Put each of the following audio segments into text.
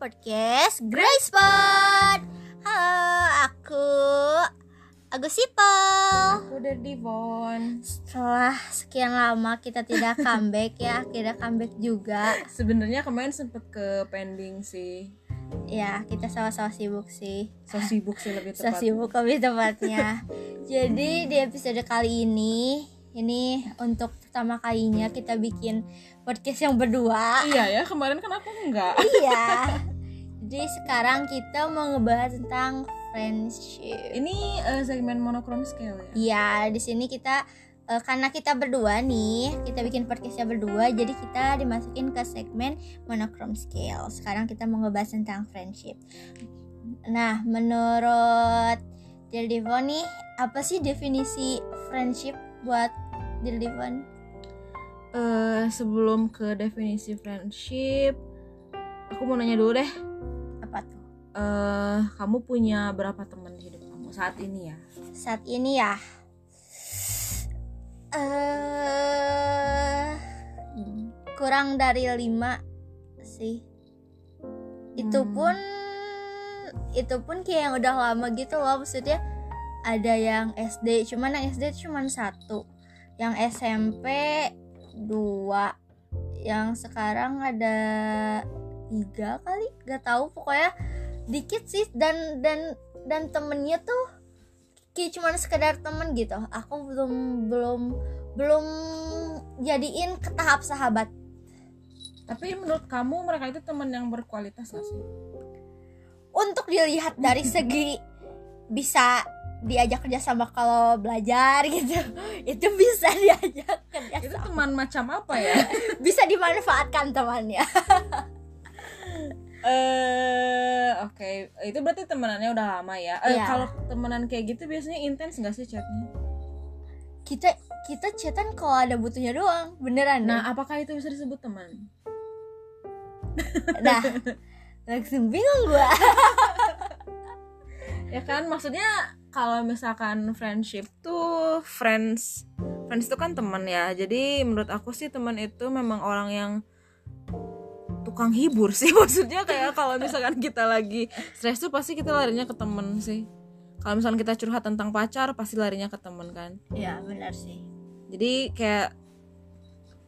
podcast Grace Spot. Halo, aku Agus Sipel. Aku udah Divon. Setelah sekian lama kita tidak comeback ya, akhirnya comeback juga. Sebenarnya kemarin sempet ke pending sih. Ya, kita sama-sama sibuk sih. So sibuk sih lebih So tepat. sibuk lebih tepatnya. Jadi di episode kali ini, ini untuk pertama kalinya kita bikin podcast yang berdua. Iya ya, kemarin kan aku enggak. iya. Jadi sekarang kita mau ngebahas tentang friendship. Ini eh, segmen monochrome scale ya. Iya, di sini kita eh, karena kita berdua nih, kita bikin podcastnya berdua, jadi kita dimasukin ke segmen monochrome scale. Sekarang kita mau ngebahas tentang friendship. Nah, menurut Dildivon nih, apa sih definisi friendship buat Dildivon? Eh, sebelum ke definisi friendship, aku mau nanya dulu deh. Apa tuh? Eh, kamu punya berapa teman di hidup kamu saat ini ya? Saat ini ya, eh kurang dari lima sih. Itu Hmm. pun itu pun kayak yang udah lama gitu loh maksudnya ada yang SD cuman yang SD cuman satu. Yang SMP dua. Yang sekarang ada tiga kali gak tahu pokoknya dikit sih. Dan dan dan temennya tuh kayak cuman sekedar temen gitu. Aku belum belum belum jadiin ke tahap sahabat. Tapi menurut kamu mereka itu teman yang berkualitas gak sih? untuk dilihat dari segi bisa diajak kerja sama kalau belajar gitu itu bisa diajak kerja Itu teman macam apa ya? bisa dimanfaatkan temannya Eh, oke, itu berarti temenannya udah lama ya. Eh, Iya. kalau temenan kayak gitu biasanya intens gak sih chatnya? kita kita chatan kalau ada butuhnya doang beneran Nah, apakah itu bisa disebut teman? nah langsung bingung gua Ya kan, maksudnya kalau misalkan friendship tuh friends, friends itu kan teman ya. Jadi menurut aku sih teman itu memang orang yang tukang hibur sih. Maksudnya kayak kalau misalkan kita lagi stres tuh pasti kita larinya ke temen sih. Kalau misalkan kita curhat tentang pacar, pasti larinya ke temen kan. ya benar sih jadi kayak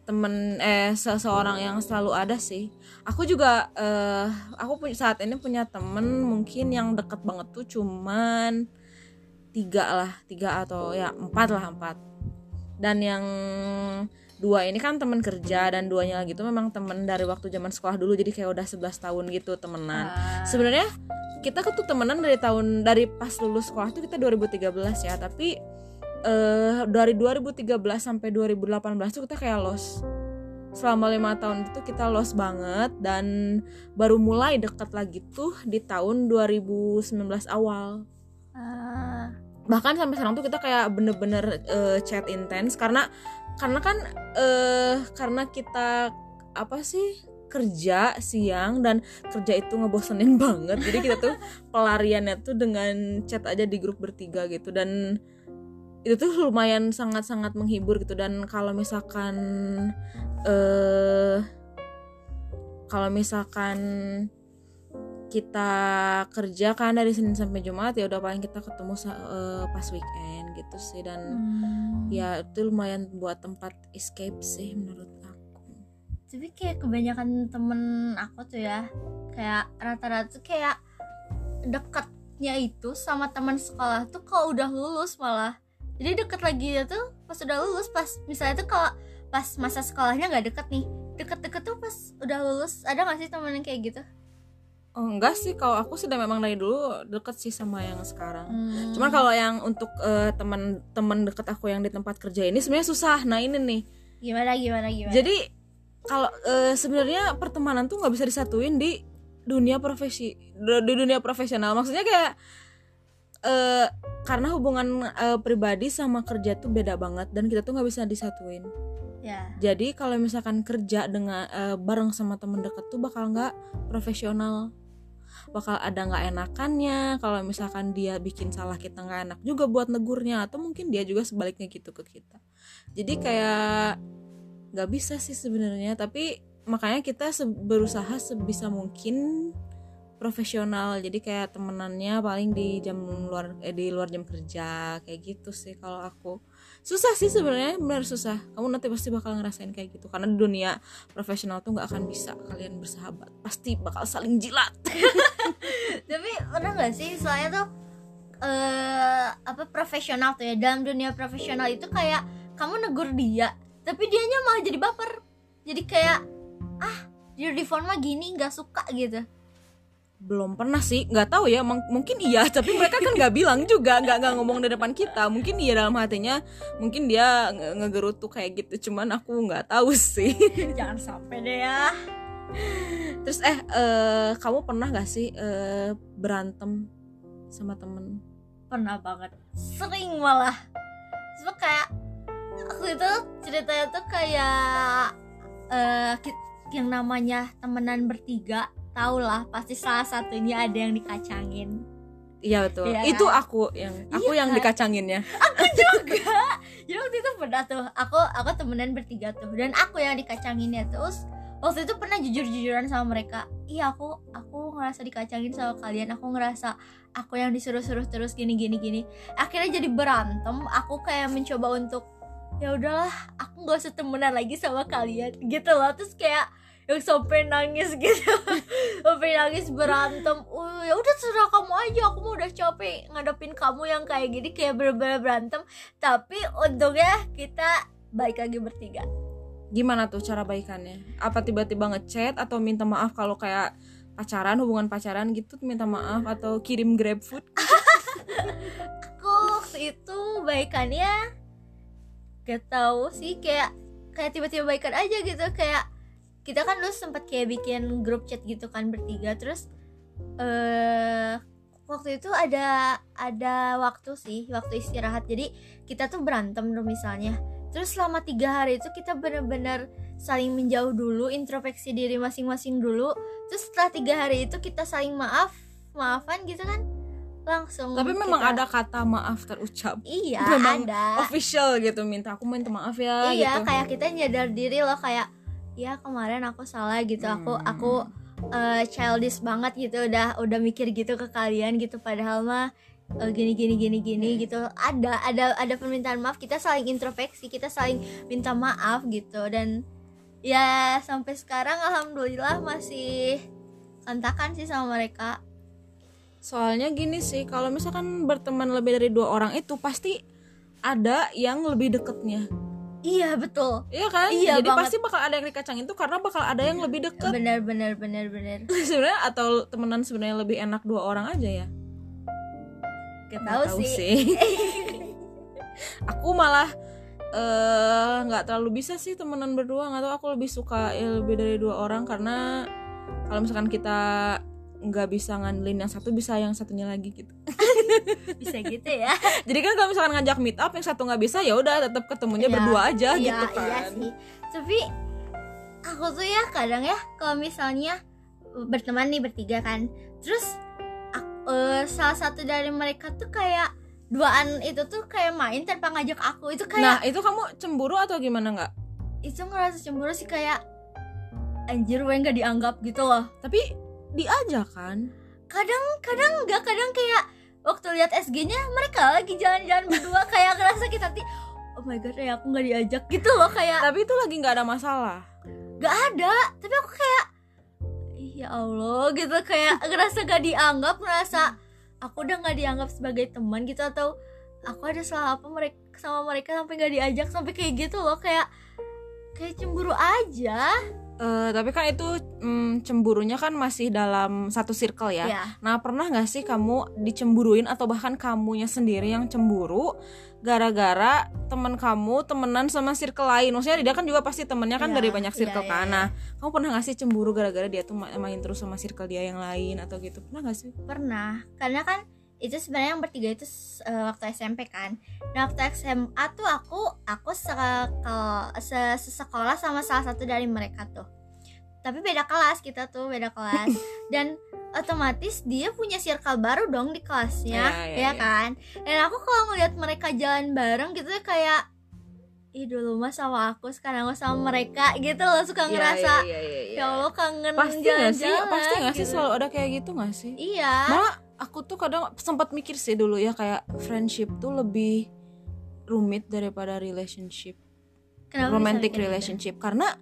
temen eh seseorang yang selalu ada sih aku juga eh aku punya saat ini punya temen mungkin yang deket banget tuh cuman tiga lah tiga atau ya empat lah empat. Dan yang dua ini kan temen kerja dan duanya lagi tuh memang temen dari waktu zaman sekolah dulu jadi kayak udah 11 tahun gitu temenan. Ah, sebenarnya kita tuh temenan dari tahun dari pas lulus sekolah tuh kita 2013 ya tapi eh dari 2013 sampai 2018 tuh kita kayak los selama lima tahun itu kita los banget dan baru mulai dekat lagi tuh di tahun 2019 awal ah, bahkan sampai sekarang tuh kita kayak bener-bener eh, chat intens karena karena kan eh karena kita apa sih kerja siang dan kerja itu ngebosenin banget. Jadi kita tuh pelariannya tuh dengan chat aja di grup bertiga gitu dan itu tuh lumayan sangat-sangat menghibur gitu. Dan kalau misalkan eh kalau misalkan kita kerja kan dari Senin sampai Jumat ya udah paling kita ketemu eh, pas weekend gitu sih. Dan hmm. ya itu lumayan buat tempat escape sih menurut aku. Tapi kayak kebanyakan temen aku tuh ya kayak rata-rata tuh kayak dekatnya itu sama teman sekolah tuh kalau udah lulus malah. Jadi deket lagi ya tuh pas udah lulus pas misalnya tuh kalau pas masa sekolahnya nggak deket nih deket-deket tuh pas udah lulus. Ada gak sih temen yang kayak gitu oh enggak sih kalau aku sudah memang dari dulu deket sih sama yang sekarang. Hmm. cuman kalau yang untuk eh, teman-teman deket aku yang di tempat kerja ini sebenarnya susah. Nah ini nih. Gimana gimana gimana? Jadi kalau eh, sebenarnya pertemanan tuh nggak bisa disatuin di dunia profesi di dunia profesional. Maksudnya kayak eh karena hubungan eh, pribadi sama kerja tuh beda banget dan kita tuh nggak bisa disatuin. Ya. Jadi kalau misalkan kerja dengan eh, bareng sama temen deket tuh bakal nggak profesional bakal ada nggak enakannya. Kalau misalkan dia bikin salah kita nggak enak juga buat negurnya atau mungkin dia juga sebaliknya gitu ke kita. Jadi kayak nggak bisa sih sebenarnya. Tapi makanya kita se- berusaha sebisa mungkin profesional. Jadi kayak temenannya paling di jam luar eh, di luar jam kerja kayak gitu sih kalau aku susah sih sebenarnya benar susah. Kamu nanti pasti bakal ngerasain kayak gitu. Karena dunia profesional tuh nggak akan bisa kalian bersahabat. Pasti bakal saling jilat. Tapi pernah nggak sih soalnya tuh eh apa profesional tuh ya dalam dunia profesional itu kayak kamu negur dia tapi dianya malah jadi baper. Jadi kayak ah di phone gini nggak suka gitu belum pernah sih nggak tahu ya mung- mungkin iya tapi mereka kan nggak bilang juga nggak nggak ngomong di depan kita. Mungkin iya dalam hatinya mungkin dia nge- ngegerutu kayak gitu cuman aku nggak tahu sih. Jangan sampai deh ya. Terus eh eh, kamu pernah nggak sih eh, berantem sama temen? Pernah banget. Sering malah. Cuma kayak waktu itu ceritanya tuh kayak ki- yang namanya temenan bertiga tau lah pasti salah satunya ada yang dikacangin. Iya betul. Iya itu kan? aku yang aku Iya yang kan? dikacanginnya juga. Jadi waktu itu pernah tuh aku aku temenan bertiga tuh dan aku yang dikacanginnya. Terus waktu itu pernah jujur-jujuran sama mereka iya aku aku ngerasa dikacangin sama kalian aku ngerasa aku yang disuruh-suruh terus gini gini gini. Akhirnya jadi berantem aku kayak mencoba untuk ya udahlah aku nggak usah temenan lagi sama kalian gitu loh. Terus kayak yang sampai nangis gitu. Sampai nangis berantem. Uh ya udah terserah kamu aja aku mau udah capek ngadepin kamu yang kayak gini kayak bener-bener berantem. Tapi untungnya kita baik lagi bertiga. Gimana tuh cara baikannya? Apa tiba-tiba ngechat atau minta maaf kalau kayak pacaran hubungan pacaran gitu minta maaf atau kirim grab food? Aku itu baikannya? Gak tahu sih kayak kayak tiba-tiba baikan aja gitu kayak kita kan dulu sempat kayak bikin grup chat gitu kan bertiga terus eh waktu itu ada ada waktu sih waktu istirahat. Jadi kita tuh berantem dong misalnya. Terus selama tiga hari itu kita bener-bener saling menjauh dulu introspeksi diri masing-masing dulu. Terus setelah tiga hari itu kita saling maaf maafan gitu kan langsung tapi memang kita- ada kata maaf terucap. Iya memang ada. official gitu minta aku minta maaf ya iya gitu. kayak kita nyadar diri loh kayak ya kemarin aku salah gitu. Aku Hmm. aku eh, childish banget gitu. Udah udah mikir gitu ke kalian gitu. Padahal mah eh, gini gini gini gini gitu. Ada ada ada permintaan maaf. Kita saling introspeksi. Kita saling minta maaf gitu. Dan ya sampai sekarang alhamdulillah masih kontakan sih sama mereka. Soalnya gini sih kalau misalkan berteman lebih dari dua orang itu pasti ada yang lebih deketnya iya betul. Iya kan? Iya jadi banget. pasti bakal ada yang dikacangin tuh karena bakal ada yang lebih deket. Benar benar benar benar. Sebenarnya atau temenan sebenarnya lebih enak dua orang aja ya? Gak tahu sih. aku malah eh, nggak terlalu bisa sih temenan berdua. Tahu aku lebih suka ya, lebih dari dua orang karena kalau misalkan kita nggak bisa ngandelin yang satu bisa yang satunya lagi gitu bisa gitu ya jadi kan kalau misalkan ngajak meet up yang satu nggak bisa ya udah tetap ketemunya Iya, berdua aja iya, gitu kan Iya sih. Tapi aku tuh ya kadang ya kalau misalnya berteman nih bertiga kan. Terus ak- eh, salah satu dari mereka tuh kayak duaan itu tuh kayak main tanpa ngajak aku. Itu nah kayak itu kamu cemburu atau gimana nggak itu ngerasa cemburu sih kayak anjir gue nggak dianggap gitu loh. tapi diajak kan? Kadang kadang nggak kadang kayak waktu lihat SG-nya mereka lagi jalan-jalan berdua kayak ngerasa kita nanti oh my god ya aku nggak diajak gitu loh kayak tapi itu lagi nggak ada masalah. Gak ada tapi aku kayak "Ih, ya Allah gitu kayak ngerasa gak dianggap ngerasa aku udah gak dianggap sebagai teman gitu atau aku ada salah apa mereka sama mereka sampai gak diajak sampai kayak gitu loh kayak kayak cemburu aja Eh, tapi kan itu mm, cemburunya kan masih dalam satu circle ya ya Nah, pernah gak sih kamu dicemburuin atau bahkan kamunya sendiri yang cemburu gara-gara teman kamu temenan sama circle lain? Maksudnya dia kan juga pasti temennya kan Iya, dari banyak circle iya, kan. Nah, kamu pernah gak sih cemburu gara-gara dia tuh ma- main terus sama circle dia yang lain atau gitu? Pernah gak sih? pernah karena kan itu sebenarnya yang bertiga itu eh, waktu SMP kan. Nah waktu SMA tuh aku aku sesekolah sama salah satu dari mereka tuh. Tapi beda kelas kita tuh beda kelas. Dan otomatis dia punya circle baru dong di kelasnya Iya, iya, ya iya. kan? Dan aku kalau ngeliat mereka jalan bareng gitu kayak ih dulu mah sama aku sekarang mah sama mereka gitu loh suka Iya, ngerasa iya, iya, iya. ya Allah kangen pasti nggak sih? jalan-jalan pasti sih gitu. selalu ada kayak gitu nggak sih? Iya. Malah aku tuh kadang sempat mikir sih dulu ya kayak friendship tuh lebih rumit daripada relationship. Kenapa romantic gitu? relationship. Karena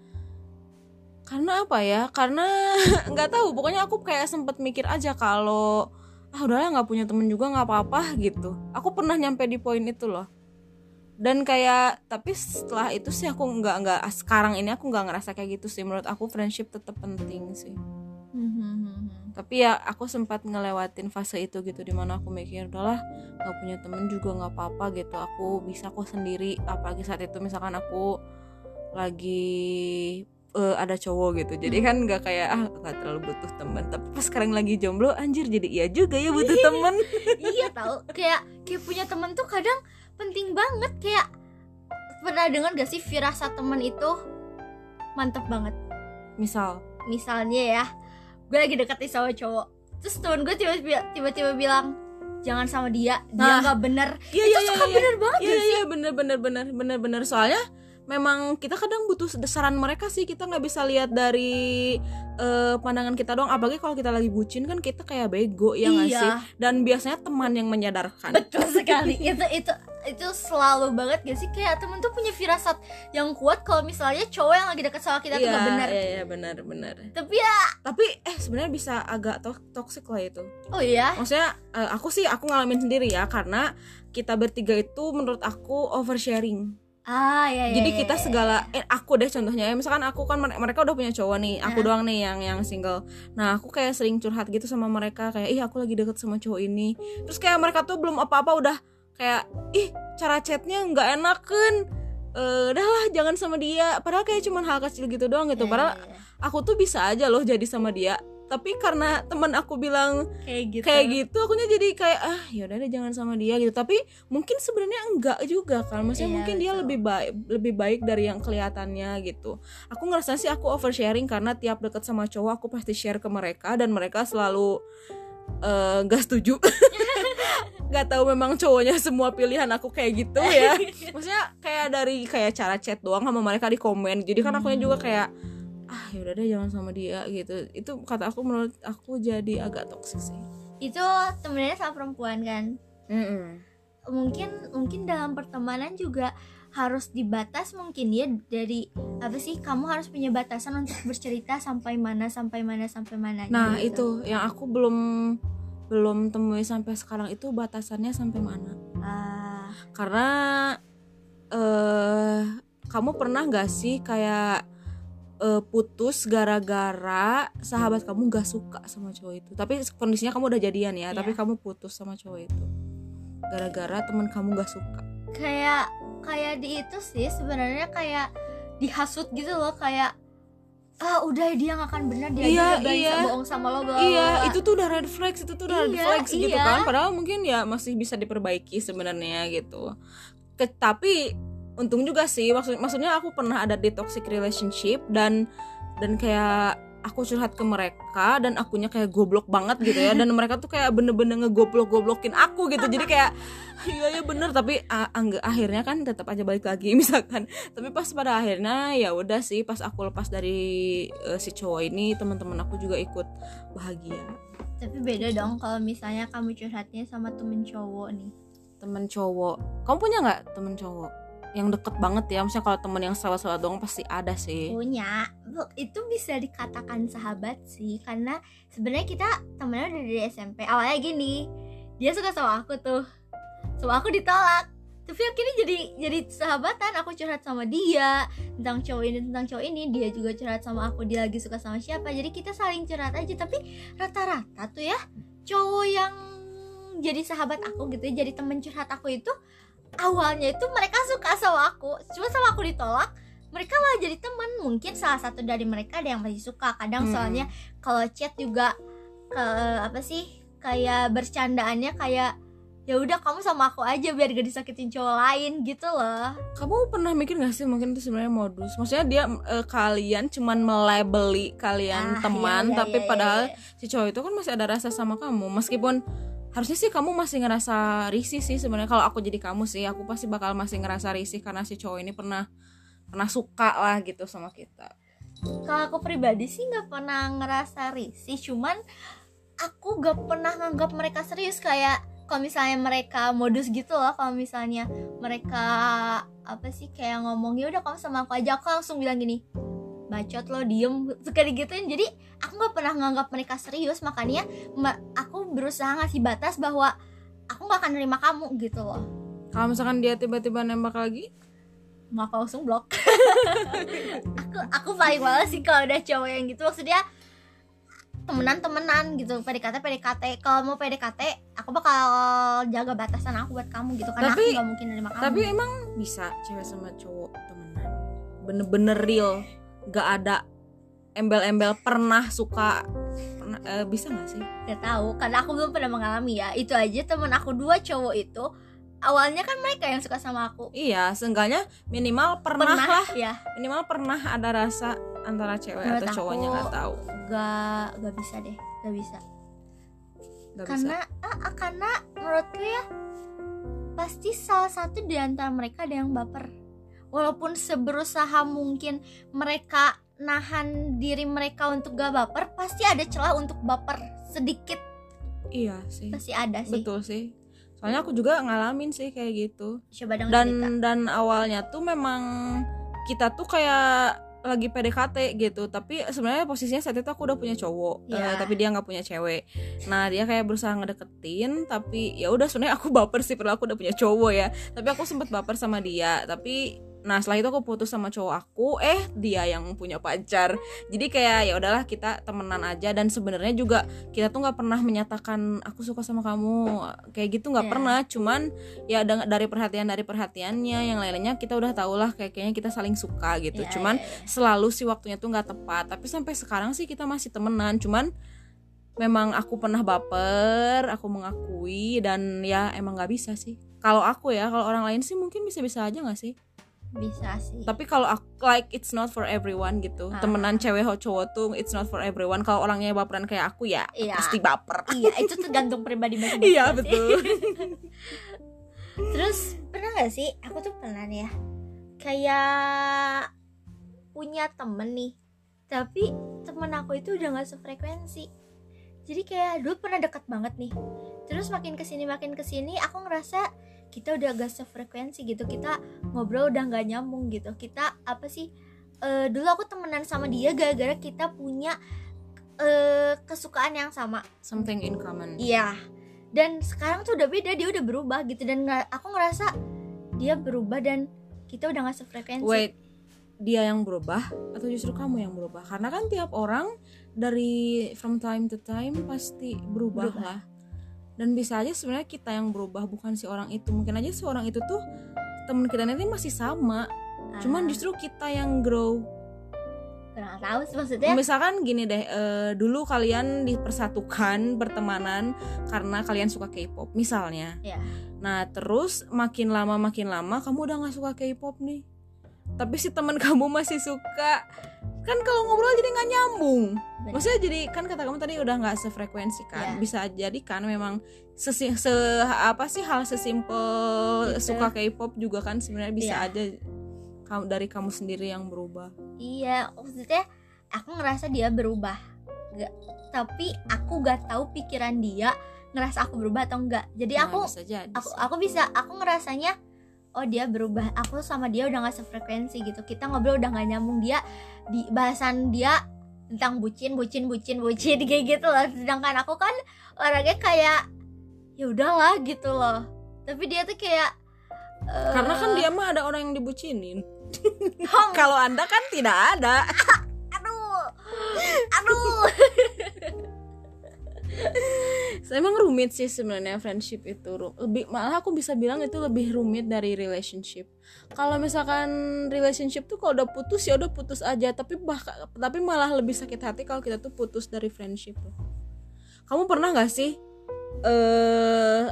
karena apa ya? Karena nggak tahu. Pokoknya aku kayak sempat mikir aja kalau ah udahlah nggak punya temen juga nggak apa-apa gitu. Aku pernah nyampe di poin itu loh. Dan kayak tapi setelah itu sih aku nggak nggak sekarang ini aku nggak ngerasa kayak gitu sih. Menurut aku friendship tetap penting sih. Hmm, hmm. Tapi ya aku sempat ngelewatin fase itu gitu di mana aku mikir udahlah nggak punya temen juga nggak apa-apa gitu. Aku bisa kok sendiri apalagi saat itu misalkan aku lagi eh, ada cowok gitu. Jadi kan nggak kayak ah nggak terlalu butuh temen. Tapi pas sekarang lagi jomblo anjir jadi iya juga ya butuh temen. iya tahu kayak kayak punya temen tuh kadang penting banget. Kayak pernah dengar gak sih firasat temen itu mantep banget? Misal? Misalnya ya gue lagi deketin sama cowok. Terus temen gue tiba-tiba tiba-tiba bilang jangan sama dia dia Nah. nggak bener. Iya itu iya suka iya bener banget iya sih iya bener bener bener bener bener. Soalnya memang kita kadang butuh saran mereka sih. Kita nggak bisa lihat dari eh, pandangan kita doang. Apalagi kalau kita lagi bucin kan kita kayak bego ya nggak Iya. sih? Dan biasanya teman yang menyadarkan. Betul sekali. Itu itu itu selalu banget gak sih? Kayak temen tuh punya firasat yang kuat kalau misalnya cowok yang lagi deket sama kita tuh iya gak bener. iya iya benar benar. Tapi ya tapi eh sebenarnya bisa agak to toxic lah itu. Oh iya? Maksudnya eh, aku sih aku ngalamin sendiri ya. Karena kita bertiga itu menurut aku oversharing ah ya, ya jadi ya, kita ya, segala eh aku deh contohnya. Ya misalkan aku kan mere- mereka udah punya cowok nih aku Nah. doang nih yang yang single. Nah aku kayak sering curhat gitu sama mereka kayak ih aku lagi deket sama cowok ini. Terus kayak mereka tuh belum apa-apa udah kayak ih cara chatnya nggak enakan. Eh udah lah jangan sama dia. Padahal kayak cuman hal kecil gitu doang gitu. Padahal aku tuh bisa aja loh jadi sama dia tapi karena teman aku bilang kayak gitu. kayak gitu akunya jadi kayak ah yaudah deh jangan sama dia gitu. Tapi mungkin sebenarnya enggak juga kan. Maksudnya Iya, mungkin dia betul. lebih baik lebih baik dari yang kelihatannya gitu. Aku ngerasa sih aku oversharing karena tiap deket sama cowok aku pasti share ke mereka dan mereka selalu eh, nggak setuju. Nggak tahu memang cowoknya semua pilihan aku kayak gitu ya. Maksudnya kayak dari kayak cara chat doang sama mereka di komen. Jadi kan akunya juga kayak ah yaudah deh jangan sama dia gitu. Itu kata aku menurut aku jadi agak toksik sih. Itu temennya sama perempuan kan? Mungkin mungkin dalam pertemanan juga harus dibatas mungkin ya dari apa sih kamu harus punya batasan untuk bercerita sampai mana sampai mana sampai mana Nah gitu. itu yang aku belum belum temui sampai sekarang itu batasannya sampai mana? Ah, Karena eh kamu pernah nggak sih kayak eh, putus gara-gara sahabat kamu nggak suka sama cowok itu? Tapi kondisinya kamu udah jadian ya, tapi Iya. kamu putus sama cowok itu gara-gara teman kamu nggak suka. kayak kayak di itu sih sebenarnya kayak dihasut gitu loh kayak ah udah dia nggak akan benar dia Iya, juga iya. bohong sama lo bla Iya, itu tuh udah red flags, itu tuh udah red Iya, flags gitu iya. kan. Padahal mungkin ya masih bisa diperbaiki sebenarnya gitu. Ke, tapi untung juga sih. Maksud maksudnya aku pernah ada di toxic relationship dan dan kayak aku curhat ke mereka dan akunya kayak goblok banget gitu ya. Dan mereka tuh kayak bener-bener ngegoblok-goblokin aku gitu. Jadi kayak iya ya bener. Tapi a- angga- akhirnya kan tetap aja balik lagi misalkan. Tapi pas pada akhirnya ya udah sih pas aku lepas dari eh, si cowok ini teman-teman aku juga ikut bahagia. Tapi beda dong kalau misalnya kamu curhatnya sama temen cowok nih. Temen cowok. Kamu punya nggak temen cowok yang deket banget ya. Misalnya kalau temen yang sahabat-sahabat doang pasti ada sih. Punya. Itu bisa dikatakan sahabat sih. Karena sebenarnya kita temennya udah dari SMP awalnya gini dia suka sama aku tuh. Sama aku ditolak. Tapi akhirnya jadi jadi sahabatan. Aku curhat sama dia tentang cowok ini tentang cowok ini. Dia juga curhat sama aku dia lagi suka sama siapa. Jadi kita saling curhat aja. Tapi rata-rata tuh ya cowok yang jadi sahabat aku gitu ya jadi temen curhat aku itu awalnya itu mereka suka sama aku. Cuma sama aku ditolak mereka malah jadi teman. Mungkin salah satu dari mereka ada yang masih suka kadang. Hmm. soalnya kalau chat juga ke apa sih kayak bercandaannya kayak ya udah kamu sama aku aja biar gak disakitin cowok lain gitu loh. Kamu pernah mikir gak sih mungkin itu sebenarnya modus? Maksudnya dia eh, kalian cuman melabeli kalian Ah, teman iya, iya, tapi iya, padahal iya. si cowok itu kan masih ada rasa sama kamu. Meskipun harusnya sih kamu masih ngerasa risih sih sebenarnya. Kalau aku jadi kamu sih aku pasti bakal masih ngerasa risih karena si cowok ini pernah pernah suka lah gitu sama kita. Kalau aku pribadi sih nggak pernah ngerasa risih cuman aku gak pernah nganggap mereka serius. Kayak kalau misalnya mereka modus gitu loh kalau misalnya mereka apa sih kayak ngomong ya udah kamu sama aku aja. Aku langsung bilang gini bacot lo diem suka digituin. Jadi aku nggak pernah nganggap mereka serius makanya ma- aku berusaha ngasih batas bahwa aku nggak akan nerima kamu gitu loh. Kalau misalkan dia tiba-tiba nembak lagi? Mau aku langsung blok. Aku aku paling males sih kalau udah cowok yang gitu. Maksudnya temenan temenan gitu PDKT PDKT kalau mau PDKT aku bakal jaga batasan aku buat kamu gitu. Karena Tapi- aku gak mungkin nerima kamu. tapi emang bisa cewek sama cowok temenan? Bener-bener real gak ada embel-embel pernah suka pernah eh, bisa gak sih? Gak tahu karena aku belum pernah mengalami ya. Itu aja temen aku dua cowok itu awalnya kan mereka yang suka sama aku. Iya seenggaknya minimal pernah, lah. ya. Minimal pernah ada rasa antara cewek Menurut atau cowoknya nggak tahu. gak gak bisa deh gak bisa. Nggak karena ah, ah, karena menurutku ya pasti salah satu di antara mereka ada yang baper walaupun seberusaha mungkin mereka nahan diri mereka untuk gak baper pasti ada celah untuk baper sedikit. Iya sih. Pasti ada sih. Betul sih. Soalnya aku juga ngalamin sih kayak gitu. Coba dong dan cerita. dan awalnya tuh memang kita tuh kayak lagi PDKT gitu. Tapi sebenarnya posisinya saat itu aku udah punya cowok. Eh, Iya. tapi dia nggak punya cewek. Nah dia kayak berusaha ngedeketin tapi ya udah sebenarnya aku baper sih padahal aku udah punya cowok ya. Tapi aku sempet baper sama dia. Tapi nah setelah itu aku putus sama cowok aku eh dia yang punya pacar. Jadi kayak ya udahlah kita temenan aja. Dan sebenarnya juga kita tuh nggak pernah menyatakan aku suka sama kamu. Kayak gitu nggak Iya. pernah. Cuman ya dari perhatian dari perhatiannya yang lainnya kita udah tau lah kayak kayaknya kita saling suka gitu. Iya, cuman iya. selalu sih waktunya tuh nggak tepat. Tapi sampai sekarang sih kita masih temenan. Cuman memang aku pernah baper aku mengakui dan ya emang nggak bisa sih. Kalau aku ya kalau orang lain sih mungkin bisa-bisa aja nggak sih bisa sih. Tapi kalau aku like it's not for everyone gitu. Ah. temenan cewek atau cowok tuh it's not for everyone. Kalau orangnya baperan kayak aku ya Iya. pasti baper. Iya itu tergantung pribadi masing-masing iya betul. Terus pernah gak sih? Aku tuh pernah ya. Kayak punya temen nih. Tapi temen aku itu udah gak sefrekuensi. Jadi kayak dulu pernah deket banget nih. Terus makin ke sini makin ke sini aku ngerasa kita udah gak sefrekuensi gitu Kita ngobrol udah gak nyambung gitu Kita apa sih eh, Dulu aku temenan sama dia gara-gara kita punya eh, kesukaan yang sama something in common Iya. Dan sekarang tuh udah beda, dia udah berubah gitu dan nggak- aku ngerasa dia berubah dan kita udah gak sefrekuensi. wait dia yang berubah atau justru kamu yang berubah karena kan tiap orang dari from time to time pasti berubah, Berubah. lah dan bisa aja sebenarnya kita yang berubah bukan si orang itu. Mungkin aja si orang itu tuh temen kita nanti masih sama. Ah, cuman justru kita yang grow. Kurang tahu sih maksudnya. misalkan gini deh eh, dulu kalian dipersatukan pertemanan karena kalian suka K-pop misalnya. Iya. nah terus makin lama makin lama kamu udah nggak suka K-pop nih tapi si teman kamu masih suka kan kalau ngobrol jadi nggak nyambung maksudnya jadi kan kata kamu tadi udah nggak sefrekuensi kan Iya. bisa jadi kan memang sesi, se apa sih hal sesimpel Gitu. suka K-pop juga kan sebenarnya bisa Iya. aja kamu dari kamu sendiri yang berubah Iya, maksudnya aku ngerasa dia berubah. Nggak, tapi aku gak tahu pikiran dia ngerasa aku berubah atau enggak. Jadi Nah, aku bisa jadi aku aku bisa aku ngerasanya oh dia berubah. Aku sama dia udah gak sefrekuensi gitu. Kita ngobrol udah gak nyambung. Dia di bahasan dia tentang bucin bucin bucin bucin kayak gitu loh. Sedangkan aku kan orangnya kayak ya udahlah gitu loh. Tapi dia tuh kayak eh, karena kan dia mah ada orang yang dibucinin. Kalau anda kan tidak ada. Aduh. Aduh emang rumit sih sebenarnya friendship itu. Lebih malah aku bisa bilang itu lebih rumit dari relationship. Kalau misalkan relationship tuh kalau udah putus ya udah putus aja. Tapi bahkan tapi malah lebih sakit hati kalau kita tuh putus dari friendship loh. kamu pernah nggak sih eh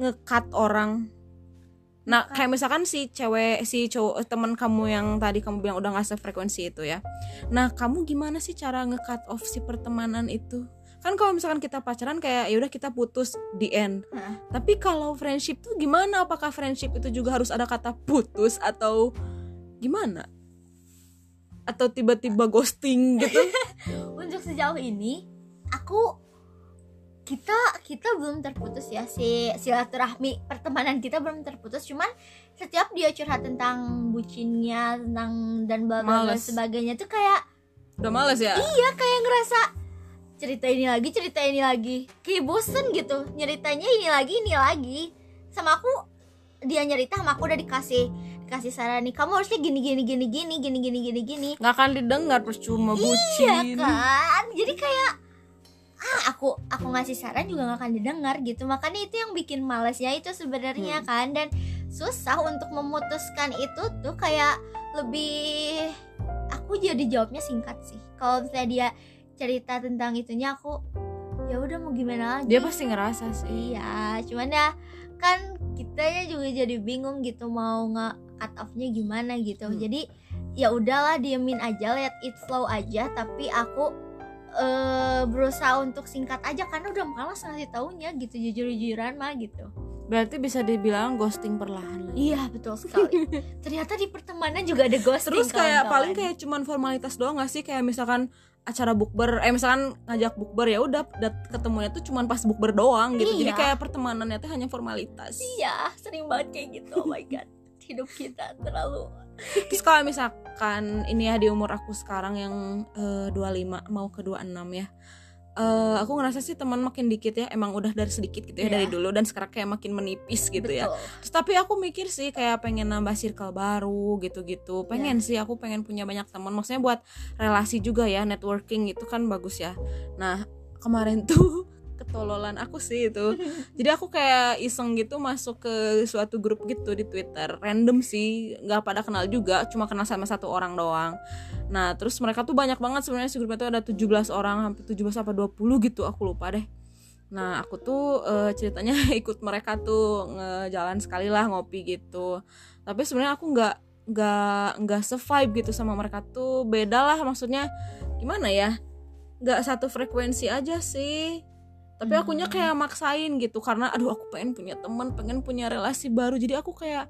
ngekat orang? Nah kayak misalkan si cewek si cowok teman kamu yang tadi kamu bilang udah nggak sefrekuensi itu ya. Nah kamu gimana sih cara ngekat off si pertemanan itu kan kalau misalkan kita pacaran kayak ya udah kita putus di end. Hah. tapi kalau friendship tuh gimana? Apakah friendship itu juga harus ada kata putus atau gimana? Atau tiba-tiba ghosting gitu? Untuk sejauh ini aku kita kita belum terputus ya. Si silaturahmi pertemanan kita belum terputus. Cuman setiap dia curhat tentang bucinnya tentang dan bla bla bla Males. sebagainya tuh kayak udah males ya? Iya kayak ngerasa cerita ini lagi cerita ini lagi. Kayak bosen gitu nyeritanya ini lagi ini lagi. Sama aku dia nyerita sama aku udah dikasih dikasih saran nih kamu harusnya gini gini gini gini gini gini gini gini. Nggak akan didengar percuma bucin. Iya kan? Jadi kayak ah aku aku ngasih saran juga gak akan didengar gitu. Makanya itu yang bikin malesnya itu sebenarnya Hmm. kan. Dan susah untuk memutuskan itu tuh kayak lebih aku jadi jawabnya singkat sih. Kalau misalnya dia cerita tentang itunya aku ya udah mau gimana lagi? Dia pasti ngerasa sih. Iya cuman ya kan kitanya juga jadi bingung gitu mau nge cut offnya gimana gitu. Hmm. jadi ya udahlah diemin aja let it flow aja. Tapi aku eh berusaha untuk singkat aja karena udah malas ngasih taunya gitu jujur-jujuran mah gitu. Berarti bisa dibilang ghosting perlahan. Iya betul sekali. Ternyata di pertemanan juga ada ghosting terus kayak kawan-kawan. paling kayak cuman formalitas doang gak sih? Kayak misalkan acara bukber eh misalkan ngajak bukber ya udah dat- ketemunya tuh cuman pas bukber doang gitu. Jadi Iya. kayak pertemanannya tuh hanya formalitas. Iya sering banget kayak gitu. Oh my god hidup kita terlalu terus kalau misalkan ini ya di umur aku sekarang yang eh, 25 mau ke 26 ya eh, aku ngerasa sih teman makin dikit ya emang udah dari sedikit gitu ya Iya. dari dulu dan sekarang kayak makin menipis gitu ya betul Terus, tapi aku mikir sih kayak pengen nambah circle baru gitu-gitu. Pengen sih aku pengen punya banyak teman. Maksudnya buat relasi juga ya, networking itu kan bagus ya. Nah, kemarin tuh ketololan aku sih itu. Jadi aku kayak iseng gitu masuk ke suatu grup gitu di Twitter. Random sih, nggak pada kenal juga, cuma kenal sama satu orang doang. Nah, terus mereka tuh banyak banget sebenarnya si grupnya tuh ada 17 orang, hampir 17 apa 20 gitu, aku lupa deh. Nah, aku tuh eh, ceritanya ikut mereka tuh ngejalan sekali lah ngopi gitu. Tapi sebenarnya aku nggak nggak nggak se-vibe gitu sama mereka tuh beda lah maksudnya gimana ya nggak satu frekuensi aja sih tapi Hmm. akunya kayak maksain gitu karena aduh aku pengen punya teman pengen punya relasi baru. Jadi aku kayak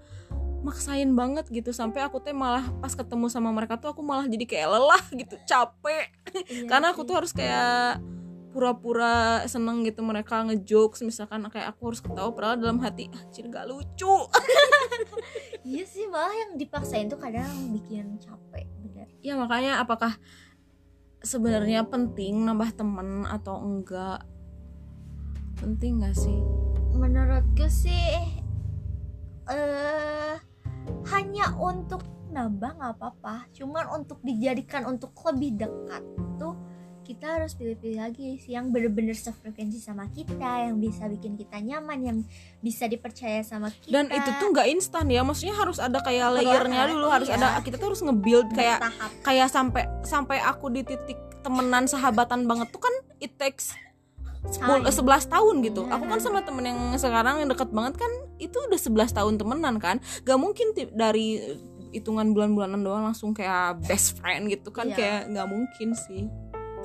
maksain banget gitu sampai aku teh malah pas ketemu sama mereka tuh aku malah jadi kayak lelah gitu capek. Iya karena aku tuh harus kayak pura-pura seneng gitu mereka ngejokes misalkan kayak aku harus ketawa padahal dalam hati anjir gak lucu. Iya sih malah yang dipaksain tuh kadang bikin capek bener. ya makanya apakah sebenarnya penting nambah temen atau enggak penting gak sih Menurutku sih eh hanya untuk nambah nggak apa-apa. Cuman untuk dijadikan untuk lebih dekat tuh kita harus pilih-pilih lagi sih yang bener-bener sefrekuensi sama kita, yang bisa bikin kita nyaman, yang bisa dipercaya sama kita. dan itu tuh nggak instan ya maksudnya harus ada kayak layernya dulu harus iya. ada kita tuh harus nge-build kayak bertahap. kayak sampai sampai aku di titik temenan sahabatan banget tuh kan it takes. 10, 11 tahun gitu. Iya. Aku kan sama temen yang sekarang yang deket banget kan Itu udah 11 tahun temenan kan. Gak mungkin dari hitungan bulan-bulanan doang langsung kayak best friend gitu kan Iya. Kayak gak mungkin sih.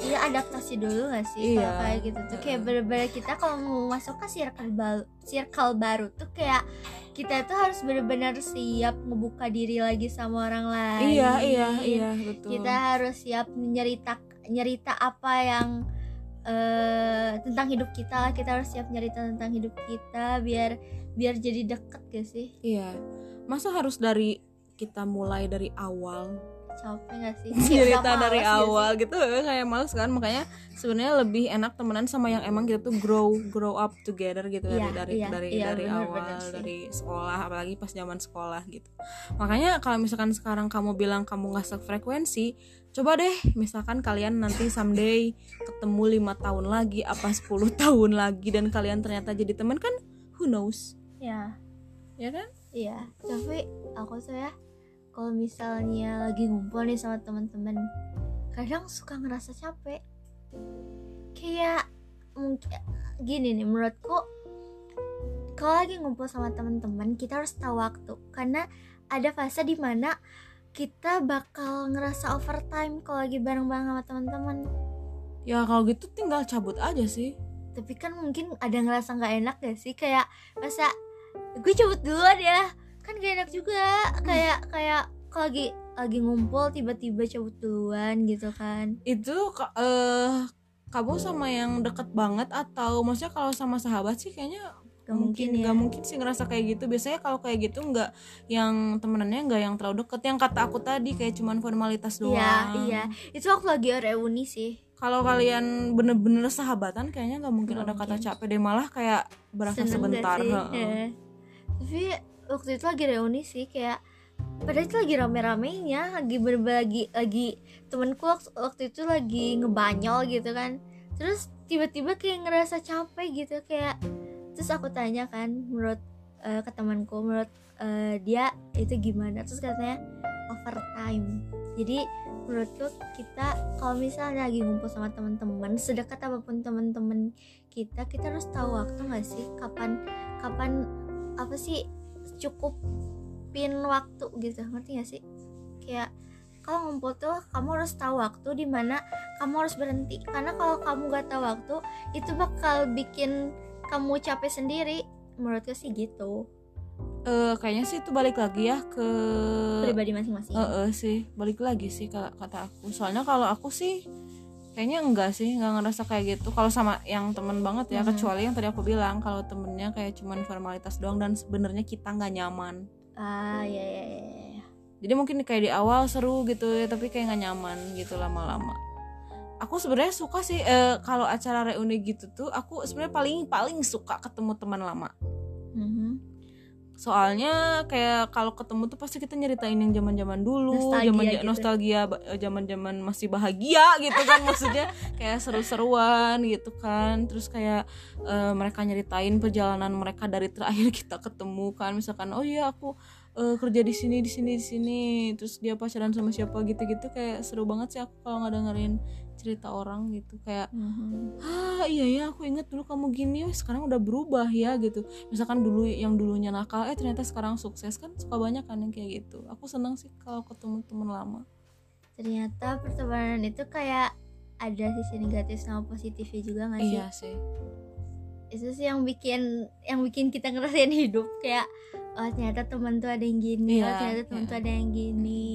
Iya adaptasi dulu gak sih? Iya. kalau kayak gitu tuh. Kayak bener-bener kita kalau mau masuk ke circle baru circle baru tuh kayak kita tuh harus bener-bener siap ngebuka diri lagi sama orang lain. Iya iya iya betul. Kita harus siap nyerita nyerita apa yang eh tentang hidup kita lah. Kita harus siap nyerita tentang hidup kita biar biar jadi deket gak sih? Iya. Masa harus dari kita mulai dari awal capek gak sih? Cerita dari awal gitu kayak males kan. Makanya sebenarnya lebih enak temenan sama yang emang kita tuh grow grow up together gitu dari Iya, dari iya, dari iya, dari bener, awal bener sih. dari sekolah apalagi pas zaman sekolah gitu. Makanya kalau misalkan sekarang kamu bilang kamu nggak sefrekuensi coba deh misalkan kalian nanti someday ketemu lima tahun lagi apa 10 tahun lagi dan kalian ternyata jadi teman kan who knows? Ya ya kan? Iya, tapi aku tuh ya kalau misalnya lagi ngumpul nih sama teman-teman, kadang suka ngerasa capek. Kayak mungkin gini nih menurutku kalau lagi ngumpul sama teman-teman kita harus tahu waktu karena ada fase di mana kita bakal ngerasa overtime kalau lagi bareng-bareng sama teman-teman. ya kalau gitu tinggal cabut aja sih tapi kan mungkin ada ngerasa nggak enak gak sih kayak masa gue cabut duluan ya kan gak enak juga. Kayak kayak kalau lagi lagi ngumpul tiba-tiba cabut duluan gitu kan. Itu eh kamu sama yang deket banget atau maksudnya kalau sama sahabat sih kayaknya gak mungkin, ya. nggak mungkin sih ngerasa kayak gitu. Biasanya kalau kayak gitu nggak yang temenannya nggak yang terlalu deket. Yang kata aku tadi kayak cuman formalitas doang. iya. Iya itu waktu lagi reuni sih. Kalau kalian bener-bener sahabatan kayaknya nggak mungkin Nggak ada kata mungkin. capek deh. Malah kayak berasa Seneng sebentar gak. Ya. tapi waktu itu lagi reuni sih kayak padahal itu lagi rame-ramenya lagi berbagi lagi temenku wak- waktu itu lagi ngebanyol gitu kan. Terus tiba-tiba kayak ngerasa capek gitu kayak terus aku tanya kan menurut eh, ke temanku menurut eh, dia itu gimana? Terus katanya overtime. Jadi menurutku kita kalau misalnya lagi ngumpul sama teman-teman sedekat apa pun teman-teman kita kita harus tahu waktu nggak sih? Kapan kapan apa sih cukupin waktu gitu ngerti gak sih? Kayak kalau ngumpul tuh kamu harus tahu waktu di mana kamu harus berhenti. Karena kalau kamu gak tahu waktu itu bakal bikin kamu capek sendiri. Menurutku sih gitu. Eh, kayaknya sih itu balik lagi ya ke pribadi masing-masing. Eh, eh, sih. Balik lagi sih ka- kata aku. Soalnya kalau aku sih kayaknya enggak sih nggak ngerasa kayak gitu. Kalau sama yang temen banget ya Mhm. kecuali yang tadi aku bilang kalau temennya kayak cuman formalitas doang dan sebenarnya kita nggak nyaman. Ah ya ya ya, jadi mungkin kayak di awal seru gitu ya tapi kayak nggak nyaman gitu lama-lama. Aku sebenarnya suka sih eh, kalau acara reuni gitu tuh aku sebenarnya paling paling suka ketemu teman lama. Mhm. Soalnya kayak kalau ketemu tuh pasti kita nyeritain yang zaman zaman dulu Nostalgia zaman gitu. nostalgia zaman zaman masih bahagia gitu kan maksudnya kayak seru-seruan gitu kan terus kayak eh, mereka nyeritain perjalanan mereka dari terakhir kita ketemu kan misalkan oh iya aku eh, kerja di sini di sini di sini terus dia pacaran sama siapa gitu-gitu kayak seru banget sih aku kalau nggak dengerin cerita orang gitu kayak Mhm. Ah iya ya aku inget dulu kamu gini sekarang udah berubah ya gitu. Misalkan dulu yang dulunya nakal eh ternyata sekarang sukses kan suka banyak kan yang kayak gitu. Aku seneng sih kalau ketemu temen lama. Ternyata pertemanan itu kayak ada sisi negatif sama positifnya juga nggak sih? Iya sih. Itu sih yang bikin yang bikin kita ngerasain hidup kayak oh ternyata teman tuh ada yang gini oh Iya, ternyata teman iya. tuh ada yang gini.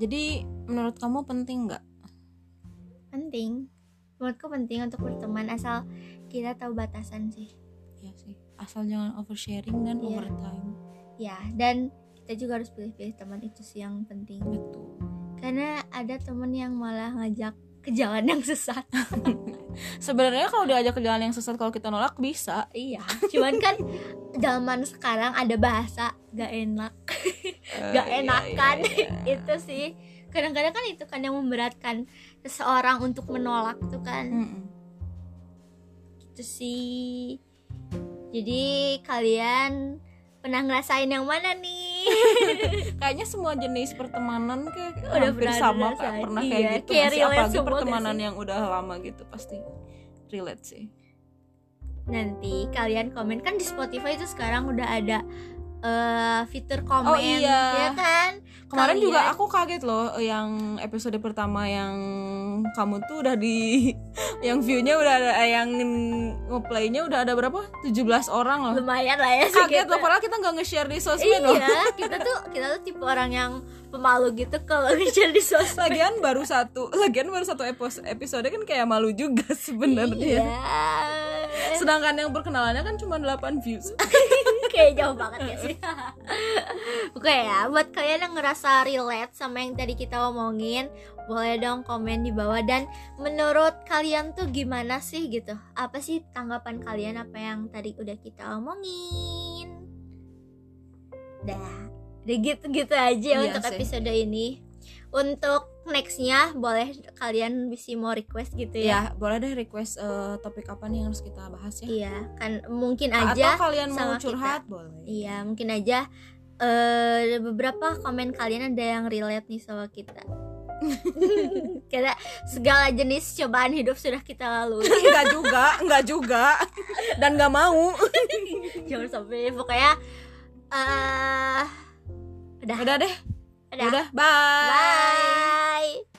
Jadi menurut kamu penting nggak? Penting menurutku penting untuk berteman asal kita tahu batasan sih. Iya sih. Asal jangan oversharing dan Iya. overtime ya dan kita juga harus pilih-pilih teman itu sih yang penting. Betul. Karena ada temen yang malah ngajak ke jalan yang sesat. Sebenarnya kalau diajak ke jalan yang sesat kalau kita nolak bisa. Iya cuman kan zaman sekarang ada bahasa gak enak. Gak Eh, iya, enakan. iya, iya. itu sih. Kadang-kadang kan itu kan yang memberatkan seseorang untuk menolak tuh kan. Mm-mm. itu sih. Jadi kalian pernah ngerasain yang mana nih kayaknya semua jenis pertemanan kayak Udah hampir pernah sama kayak pernah Iya, kayak gitu kayak masih apalagi pertemanan yang udah lama gitu pasti relate sih. Nanti kalian komen. Kan di Spotify itu sekarang udah ada eh, fitur komen Oh, iya. ya kan? Kemarin juga Kalian- aku kaget loh yang episode pertama yang kamu tuh udah di yang viewnya udah ada eh, yang ngeplaynya udah ada berapa? 17 orang loh. Lumayan lah ya kaget segitu. loh padahal kita nggak nge-share di sosmed loh. iya kita tuh kita tuh tipe orang yang pemalu gitu kalau share di sosmed. Lagian baru satu lagian baru satu episode episode kan kayak malu juga sebenarnya. Iya. Sedangkan yang perkenalannya kan cuma 8 views kayak jauh banget ya sih? Oke ya buat kalian yang ngerasa relate sama yang tadi kita omongin boleh dong komen di bawah. Dan menurut kalian tuh gimana sih gitu? Apa sih tanggapan kalian apa yang tadi udah kita omongin? Dah udah gitu-gitu aja Iya untuk sih. episode ini untuk nextnya boleh kalian bisa mau request gitu ya ya boleh deh request eh, topik apa nih yang harus kita bahas ya iya kan mungkin aja atau kalian mau sama kita. curhat boleh Iya, mungkin aja eh beberapa komen kalian ada yang relate nih sama kita. Karena segala jenis cobaan hidup sudah kita lalui. enggak juga enggak juga dan nggak mau Jangan sampai pokoknya eh udah. udah deh. Udah bye Bye.